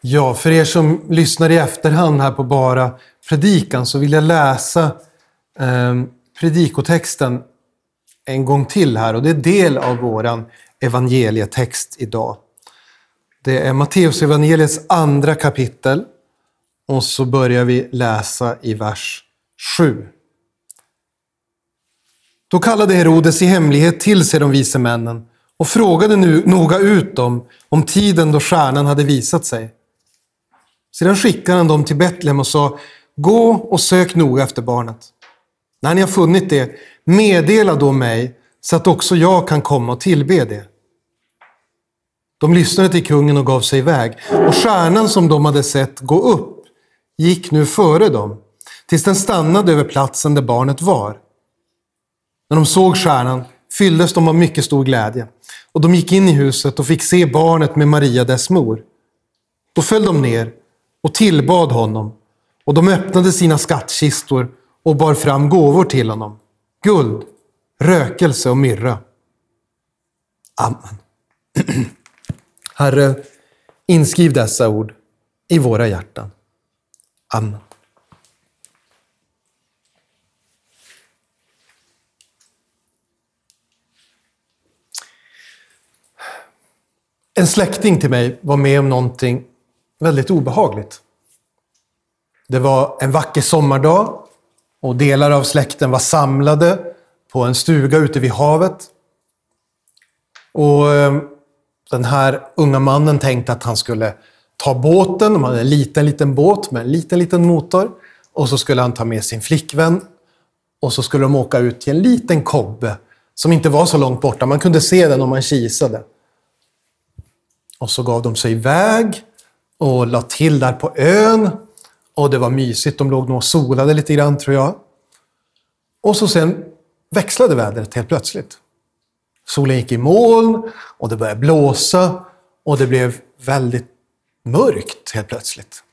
Ja, för er som lyssnar i efterhand här på bara predikan så vill jag läsa eh, predikotexten en gång till här och det är del av våran evangelietext idag. Det är Matteus evangeliets andra kapitel och så börjar vi läsa i vers 7. Då kallade Herodes i hemlighet till sig de vise männen och frågade nu noga ut dem om tiden då stjärnan hade visat sig. Sedan skickade han dem till Betlehem och sa, gå och sök noga efter barnet. När ni har funnit det, meddela då mig så att också jag kan komma och tillbe det. De lyssnade till kungen och gav sig iväg. Och stjärnan som de hade sett gå upp gick nu före dem, tills den stannade över platsen där barnet var. När de såg stjärnan fylldes de av mycket stor glädje. Och de gick in i huset och fick se barnet med Maria, dess mor. Då föll de ner och tillbad honom. Och de öppnade sina skattkistor och bar fram gåvor till honom. Guld, rökelse och myrra. Amen. Herre, inskriv dessa ord i våra hjärtan. Amen. En släkting till mig var med om någonting väldigt obehagligt. Det var en vacker sommardag och delar av släkten var samlade på en stuga ute vid havet. Och eh, den här unga mannen tänkte att han skulle ta båten. De hade en liten, liten båt med en liten, liten motor. Och så skulle han ta med sin flickvän. Och så skulle de åka ut till en liten kobbe som inte var så långt borta. Man kunde se den om man kisade. Och så gav de sig iväg och la till där på ön. Och det var mysigt. De låg nog och solade lite grann tror jag. Och så sen växlade vädret helt plötsligt. Solen gick i moln och det började blåsa och det blev väldigt mörkt helt plötsligt.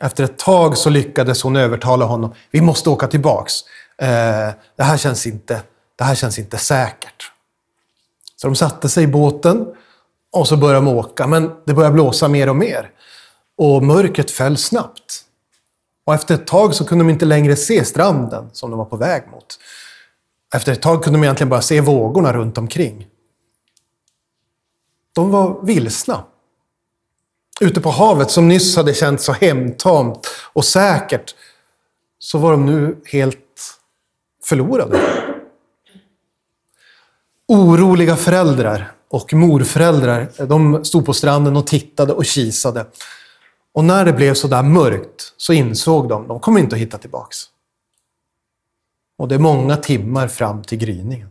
Efter ett tag så lyckades hon övertala honom. Vi måste åka tillbaks. Eh, det, här känns inte, det här känns inte säkert. Så de satte sig i båten och så började de åka. Men det började blåsa mer och mer. Och mörkret föll snabbt. Och efter ett tag så kunde de inte längre se stranden som de var på väg mot. Efter ett tag kunde de egentligen bara se vågorna runt omkring. De var vilsna. Ute på havet, som nyss hade känts så hemtamt och säkert, så var de nu helt förlorade. Oroliga föräldrar och morföräldrar, de stod på stranden och tittade och kisade. Och när det blev så där mörkt så insåg de, de kommer inte att hitta tillbaks. Och det är många timmar fram till gryningen.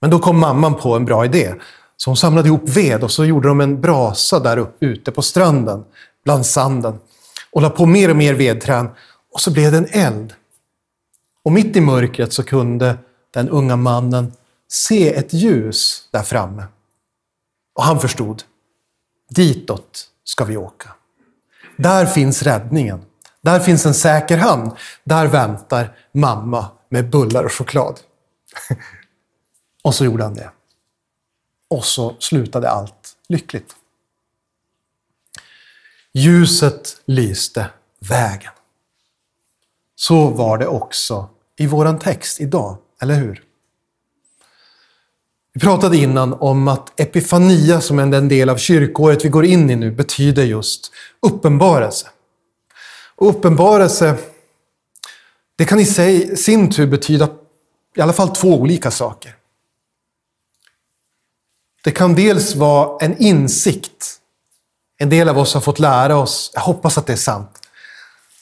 Men då kom mamman på en bra idé. Så hon samlade ihop ved och så gjorde de en brasa där uppe ute på stranden, bland sanden. Och la på mer och mer vedträn. Och så blev det en eld. Och mitt i mörkret så kunde den unga mannen se ett ljus där framme. Och han förstod. Ditåt ska vi åka. Där finns räddningen. Där finns en säker hamn. Där väntar mamma med bullar och choklad. och så gjorde han det. Och så slutade allt lyckligt. Ljuset lyste vägen. Så var det också i våran text idag, eller hur? Vi pratade innan om att epifania, som är den del av kyrkåret vi går in i nu, betyder just uppenbarelse. Och uppenbarelse, det kan i sig, sin tur betyda i alla fall två olika saker. Det kan dels vara en insikt. En del av oss har fått lära oss, jag hoppas att det är sant,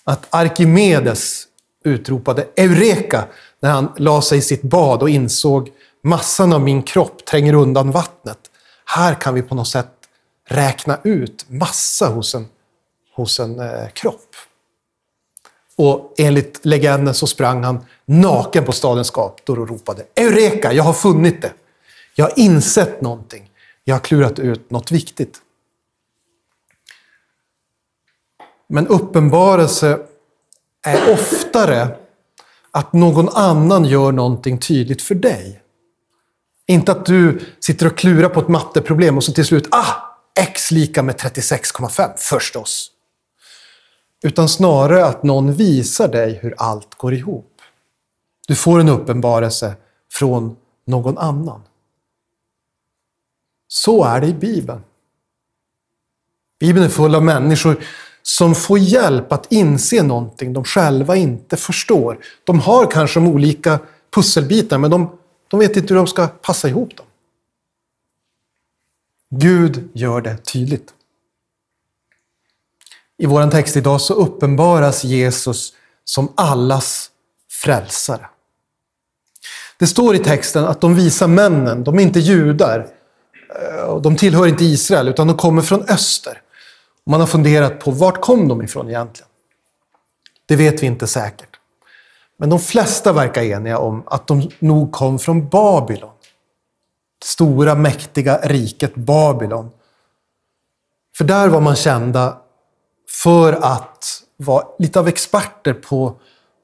att Arkimedes utropade Eureka när han la sig i sitt bad och insåg massan av min kropp tränger undan vattnet. Här kan vi på något sätt räkna ut massa hos en, hos en eh, kropp. Och enligt legenden så sprang han naken på stadens gator och ropade Eureka, jag har funnit det. Jag har insett någonting. Jag har klurat ut något viktigt. Men uppenbarelse är oftare att någon annan gör någonting tydligt för dig. Inte att du sitter och klurar på ett matteproblem och så till slut, ah, x lika med 36,5 förstås. Utan snarare att någon visar dig hur allt går ihop. Du får en uppenbarelse från någon annan. Så är det i Bibeln. Bibeln är full av människor som får hjälp att inse någonting de själva inte förstår. De har kanske de olika pusselbitarna, men de, de vet inte hur de ska passa ihop dem. Gud gör det tydligt. I vår text idag så uppenbaras Jesus som allas frälsare. Det står i texten att de visa männen, de är inte judar. Eh, de tillhör inte Israel, utan de kommer från öster. Man har funderat på vart kom de ifrån egentligen? Det vet vi inte säkert. Men de flesta verkar eniga om att de nog kom från Babylon. Det stora mäktiga riket Babylon. För där var man kända för att vara lite av experter på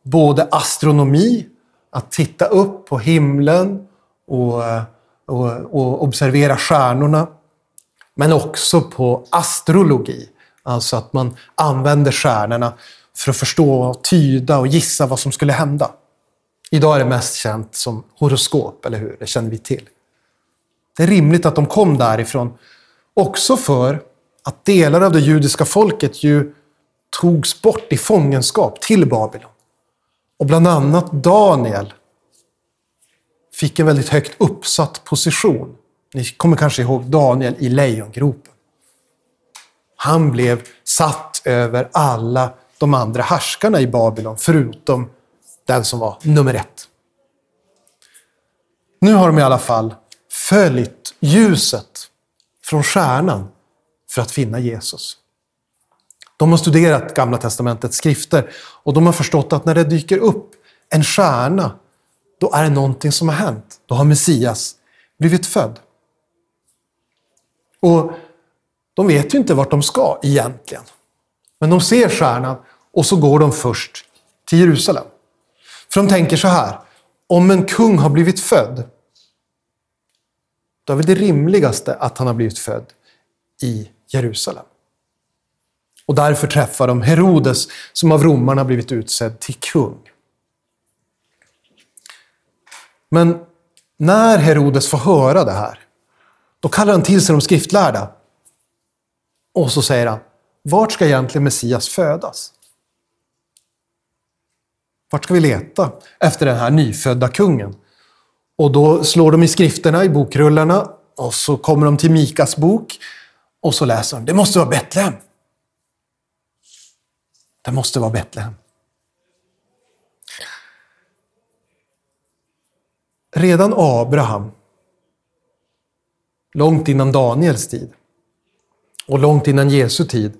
både astronomi, att titta upp på himlen och, och, och observera stjärnorna. Men också på astrologi, alltså att man använder stjärnorna för att förstå, tyda och gissa vad som skulle hända. Idag är det mest känt som horoskop, eller hur? Det känner vi till. Det är rimligt att de kom därifrån, också för att delar av det judiska folket ju togs bort i fångenskap till Babylon. Och bland annat Daniel fick en väldigt högt uppsatt position. Ni kommer kanske ihåg Daniel i lejongropen. Han blev satt över alla de andra härskarna i Babylon, förutom den som var nummer ett. Nu har de i alla fall följt ljuset från stjärnan för att finna Jesus. De har studerat Gamla Testamentets skrifter och de har förstått att när det dyker upp en stjärna, då är det någonting som har hänt. Då har Messias blivit född. Och de vet ju inte vart de ska egentligen. Men de ser stjärnan och så går de först till Jerusalem. För de tänker så här, om en kung har blivit född, då är väl det rimligaste att han har blivit född i Jerusalem. Och därför träffar de Herodes som av romarna blivit utsedd till kung. Men när Herodes får höra det här, då kallar han till sig de skriftlärda. Och så säger han, vart ska egentligen Messias födas? Vart ska vi leta efter den här nyfödda kungen? Och då slår de i skrifterna, i bokrullarna, och så kommer de till Mikas bok och så läser de, det måste vara Betlehem. Det måste vara Betlehem. Redan Abraham, långt innan Daniels tid och långt innan Jesu tid,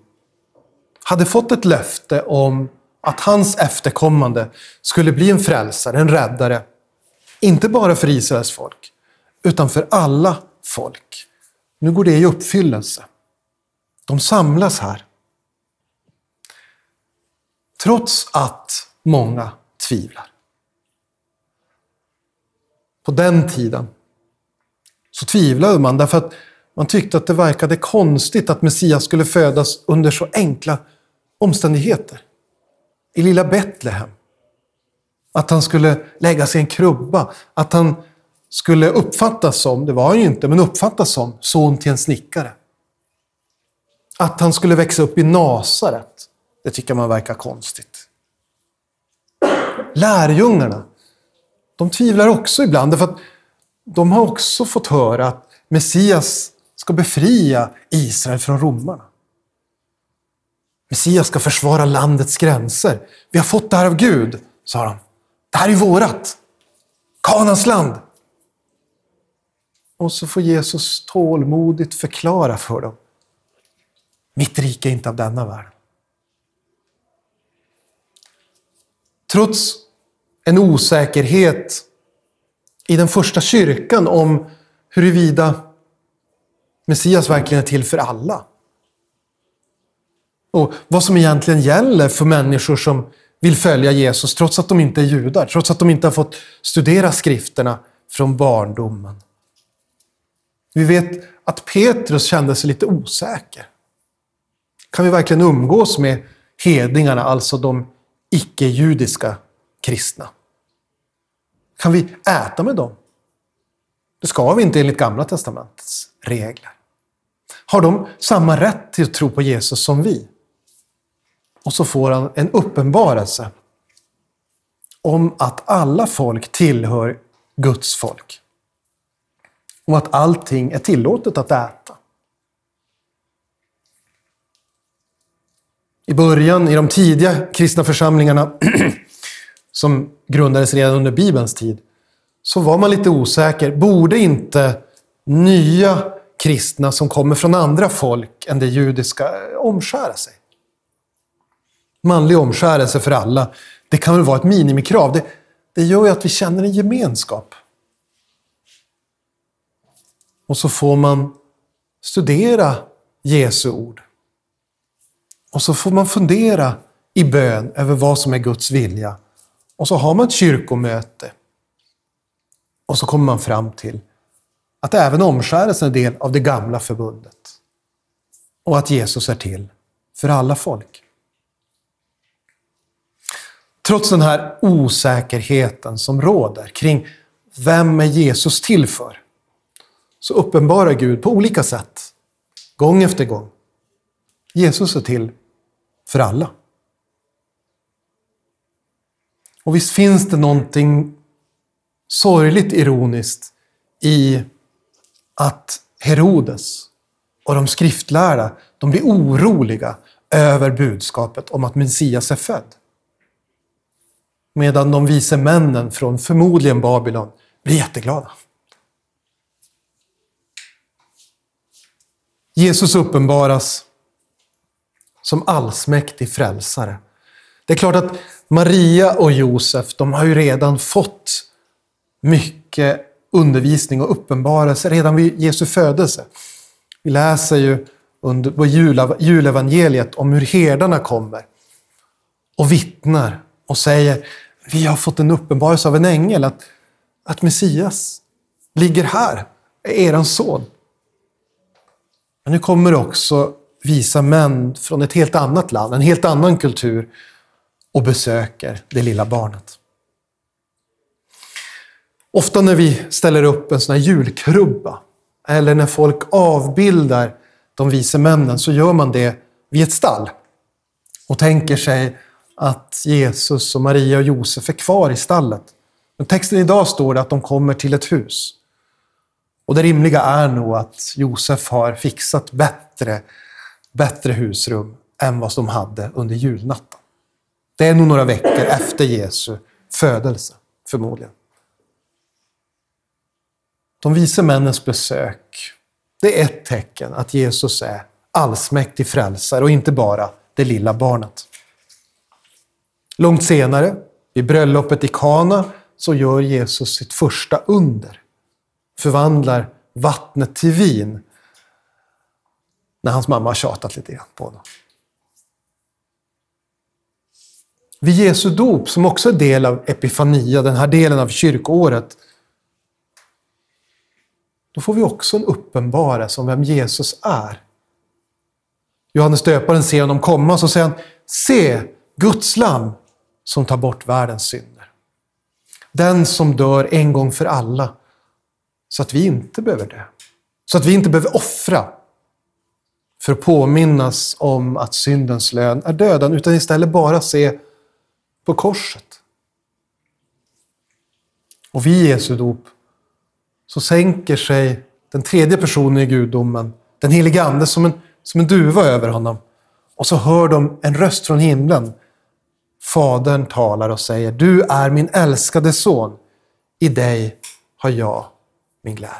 hade fått ett löfte om att hans efterkommande skulle bli en frälsare, en räddare. Inte bara för Israels folk, utan för alla folk. Nu går det i uppfyllelse. De samlas här. Trots att många tvivlar. På den tiden så tvivlade man därför att man tyckte att det verkade konstigt att Messias skulle födas under så enkla omständigheter. I lilla Betlehem. Att han skulle lägga sig i en krubba. Att han skulle uppfattas som, det var han ju inte, men uppfattas som son till en snickare. Att han skulle växa upp i Nasaret, det tycker man verkar konstigt. Lärjungarna, de tvivlar också ibland, därför att de har också fått höra att Messias ska befria Israel från romarna. Messias ska försvara landets gränser. Vi har fått det här av Gud, sa de. Det här är vårat. Kanans land. Och så får Jesus tålmodigt förklara för dem. Mitt rike är inte av denna världen. Trots en osäkerhet i den första kyrkan om huruvida Messias verkligen är till för alla. Och vad som egentligen gäller för människor som vill följa Jesus trots att de inte är judar, trots att de inte har fått studera skrifterna från barndomen. Vi vet att Petrus kände sig lite osäker. Kan vi verkligen umgås med hedningarna, alltså de icke-judiska kristna? Kan vi äta med dem? Det ska vi inte enligt Gamla Testamentets regler. Har de samma rätt till att tro på Jesus som vi? Och så får han en uppenbarelse om att alla folk tillhör Guds folk. Och att allting är tillåtet att äta. I början, i de tidiga kristna församlingarna som grundades redan under Bibelns tid, så var man lite osäker. Borde inte nya kristna som kommer från andra folk än det judiska omskära sig? Manlig omskärelse för alla, det kan väl vara ett minimikrav. Det, det gör ju att vi känner en gemenskap. Och så får man studera Jesu ord. Och så får man fundera i bön över vad som är Guds vilja. Och så har man ett kyrkomöte. Och så kommer man fram till att även omskärelsen är del av det gamla förbundet. Och att Jesus är till för alla folk. Trots den här osäkerheten som råder kring vem är Jesus till för? Så uppenbarar Gud på olika sätt, gång efter gång. Jesus är till för alla. Och visst finns det någonting sorgligt ironiskt i att Herodes och de skriftlärda de blir oroliga över budskapet om att Messias är född. Medan de vise männen från förmodligen Babylon blir jätteglada. Jesus uppenbaras som allsmäktig frälsare. Det är klart att Maria och Josef, de har ju redan fått mycket undervisning och uppenbarelse redan vid Jesu födelse. Vi läser ju under, på julevangeliet om hur herdarna kommer och vittnar och säger vi har fått en uppenbarelse av en ängel att, att Messias ligger här, är eran son. Men nu kommer också visa män från ett helt annat land, en helt annan kultur och besöker det lilla barnet. Ofta när vi ställer upp en sån här julkrubba eller när folk avbildar de vise männen så gör man det vid ett stall och tänker sig att Jesus och Maria och Josef är kvar i stallet. Men texten idag står det att de kommer till ett hus. Och det rimliga är nog att Josef har fixat bättre, bättre husrum än vad de hade under julnatten. Det är nog några veckor efter Jesu födelse, förmodligen. De vise männens besök, det är ett tecken att Jesus är allsmäktig frälsare och inte bara det lilla barnet. Långt senare, vid bröllopet i Kana, så gör Jesus sitt första under. Förvandlar vattnet till vin. När hans mamma har tjatat lite grann på honom. Vid Jesu dop, som också är del av Epifania, den här delen av kyrkoåret, då får vi också en uppenbarelse om vem Jesus är. Johannes döparen ser honom komma, så säger han, se Guds lam som tar bort världens synder. Den som dör en gång för alla, så att vi inte behöver dö. Så att vi inte behöver offra för att påminnas om att syndens lön är döden, utan istället bara se på korset. Och vid Jesu dop så sänker sig den tredje personen i gudomen, den helige Ande, som en, som en duva över honom. Och så hör de en röst från himlen Fadern talar och säger, du är min älskade son. I dig har jag min glädje.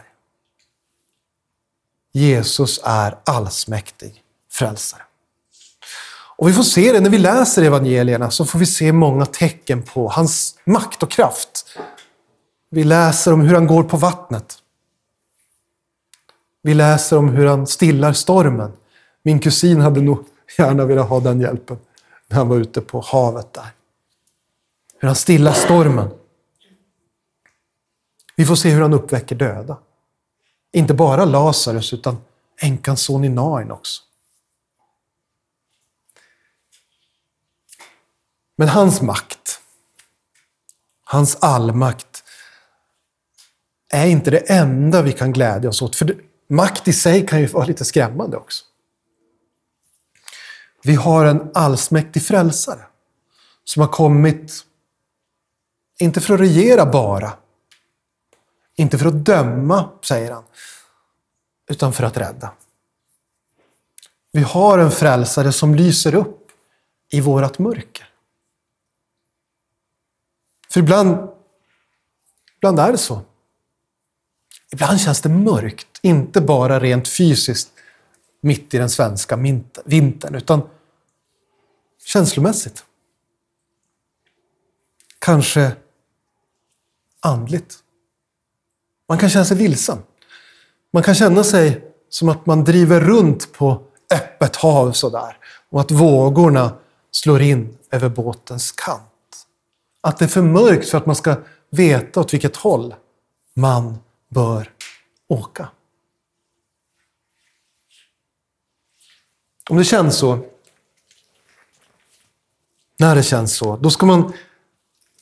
Jesus är allsmäktig frälsare. Och vi får se det när vi läser evangelierna, så får vi se många tecken på hans makt och kraft. Vi läser om hur han går på vattnet. Vi läser om hur han stillar stormen. Min kusin hade nog gärna velat ha den hjälpen när han var ute på havet där. Hur han stillar stormen. Vi får se hur han uppväcker döda. Inte bara Lazarus, utan änkans son i Nain också. Men hans makt, hans allmakt, är inte det enda vi kan glädja oss åt. För makt i sig kan ju vara lite skrämmande också. Vi har en allsmäktig frälsare som har kommit, inte för att regera bara, inte för att döma, säger han, utan för att rädda. Vi har en frälsare som lyser upp i vårat mörker. För ibland, ibland är det så. Ibland känns det mörkt, inte bara rent fysiskt mitt i den svenska vintern, utan känslomässigt. Kanske andligt. Man kan känna sig vilsen. Man kan känna sig som att man driver runt på öppet hav sådär. Och att vågorna slår in över båtens kant. Att det är för mörkt för att man ska veta åt vilket håll man bör åka. Om det känns så, när det känns så, då ska man, då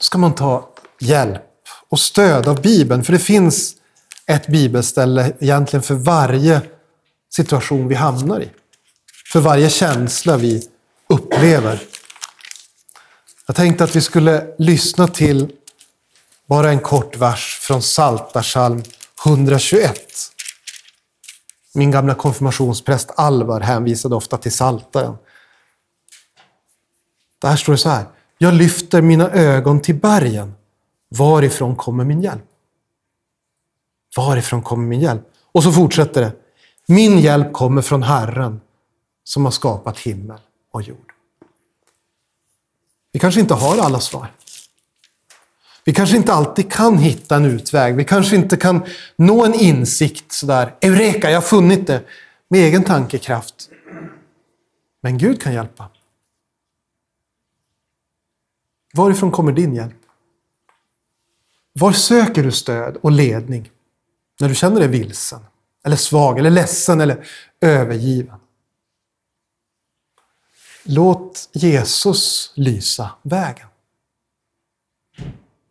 ska man ta hjälp och stöd av Bibeln. För det finns ett bibelställe egentligen för varje situation vi hamnar i. För varje känsla vi upplever. Jag tänkte att vi skulle lyssna till bara en kort vers från Saltarsalm 121. Min gamla konfirmationspräst Alvar hänvisade ofta till Saltaren. Där står det så här. Jag lyfter mina ögon till bergen. Varifrån kommer min hjälp? Varifrån kommer min hjälp? Och så fortsätter det. Min hjälp kommer från Herren som har skapat himmel och jord. Vi kanske inte har alla svar. Vi kanske inte alltid kan hitta en utväg. Vi kanske inte kan nå en insikt sådär. Eureka, jag har funnit det. Med egen tankekraft. Men Gud kan hjälpa. Varifrån kommer din hjälp? Var söker du stöd och ledning när du känner dig vilsen, eller svag, eller ledsen eller övergiven? Låt Jesus lysa vägen.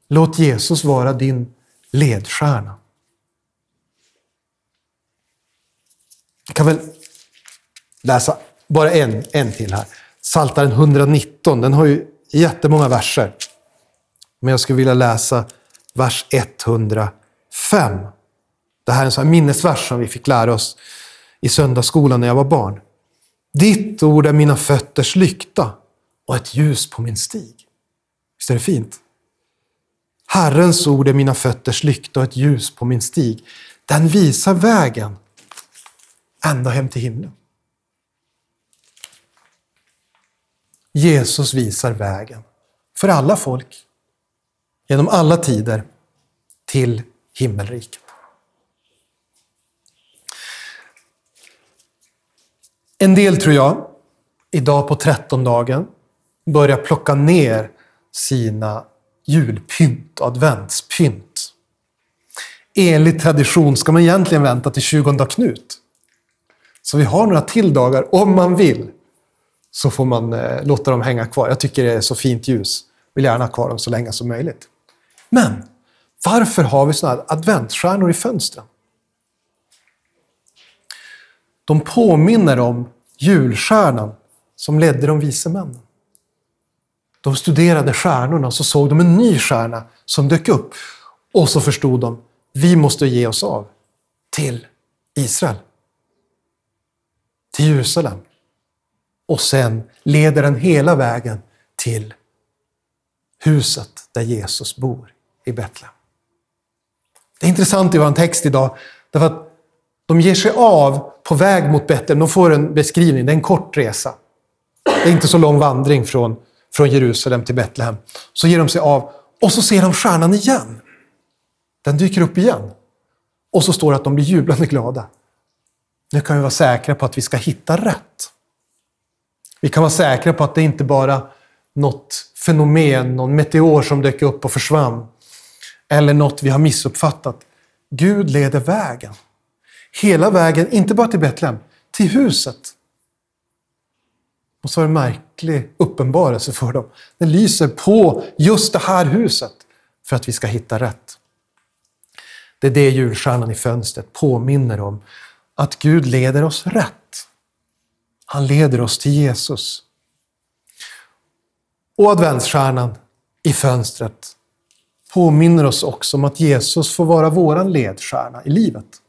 Låt Jesus vara din ledstjärna. Jag kan väl läsa bara en, en till här. Saltaren 119, den har ju jättemånga verser. Men jag skulle vilja läsa vers 105. Det här är en sån här minnesvers som vi fick lära oss i söndagsskolan när jag var barn. Ditt ord är mina fötters lykta och ett ljus på min stig. Visst är det fint? Herrens ord är mina fötters lykta och ett ljus på min stig. Den visar vägen ända hem till himlen. Jesus visar vägen för alla folk genom alla tider till himmelriket. En del tror jag, idag på trettondagen, börjar plocka ner sina julpynt adventspynt. Enligt tradition ska man egentligen vänta till 20 Knut. Så vi har några till dagar, om man vill, så får man eh, låta dem hänga kvar. Jag tycker det är så fint ljus. Vill gärna ha kvar dem så länge som möjligt. Men varför har vi sådana här adventsstjärnor i fönstren? De påminner om julstjärnan som ledde de vise männen. De studerade stjärnorna och så såg de en ny stjärna som dök upp. Och så förstod de, vi måste ge oss av till Israel. Till Jerusalem. Och sen leder den hela vägen till huset där Jesus bor i Betlehem. Det är intressant i vår text idag, därför att de ger sig av på väg mot Betlehem. De får en beskrivning, det är en kort resa. Det är inte så lång vandring från, från Jerusalem till Betlehem. Så ger de sig av och så ser de stjärnan igen. Den dyker upp igen. Och så står det att de blir jublande glada. Nu kan vi vara säkra på att vi ska hitta rätt. Vi kan vara säkra på att det inte bara något fenomen, någon meteor som dök upp och försvann. Eller något vi har missuppfattat. Gud leder vägen. hela vägen, inte bara till Betlehem, till huset. Och så är det en märklig uppenbarelse för dem. Den lyser på just det här huset för att vi ska hitta rätt. Det är det julstjärnan i fönstret påminner om. Att Gud leder oss rätt. Han leder oss till Jesus. Och adventsstjärnan i fönstret påminner oss också om att Jesus får vara vår ledstjärna i livet.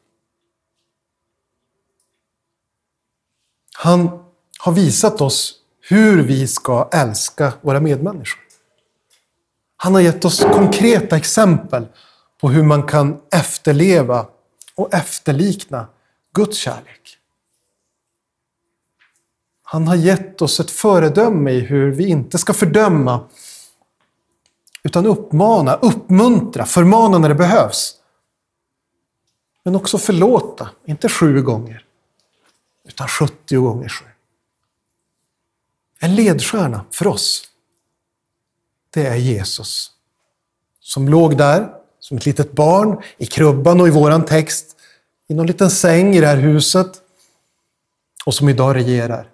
Han har visat oss hur vi ska älska våra medmänniskor. Han har gett oss konkreta exempel på hur man kan efterleva och efterlikna Guds kärlek. Han har gett oss ett föredöme i hur vi inte ska fördöma utan uppmana, uppmuntra, förmana när det behövs. Men också förlåta, inte sju gånger, utan 70 gånger sju. En ledstjärna för oss, det är Jesus. Som låg där som ett litet barn i krubban och i våran text i någon liten säng i det här huset och som idag regerar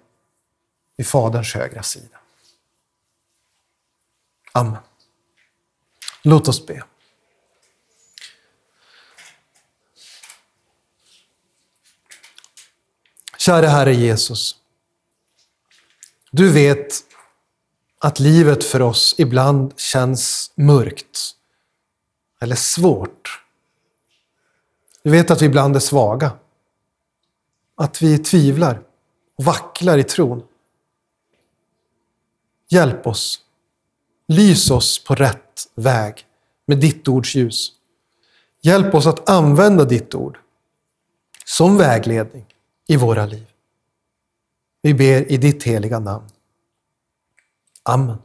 vid Faderns högra sida. Amen. Låt oss be. Kära Herre Jesus. Du vet att livet för oss ibland känns mörkt eller svårt. Du vet att vi ibland är svaga. Att vi tvivlar och vacklar i tron. Hjälp oss. Lys oss på rätt väg med ditt ords ljus. Hjälp oss att använda ditt ord som vägledning i våra liv. Vi ber i ditt heliga namn. Amen.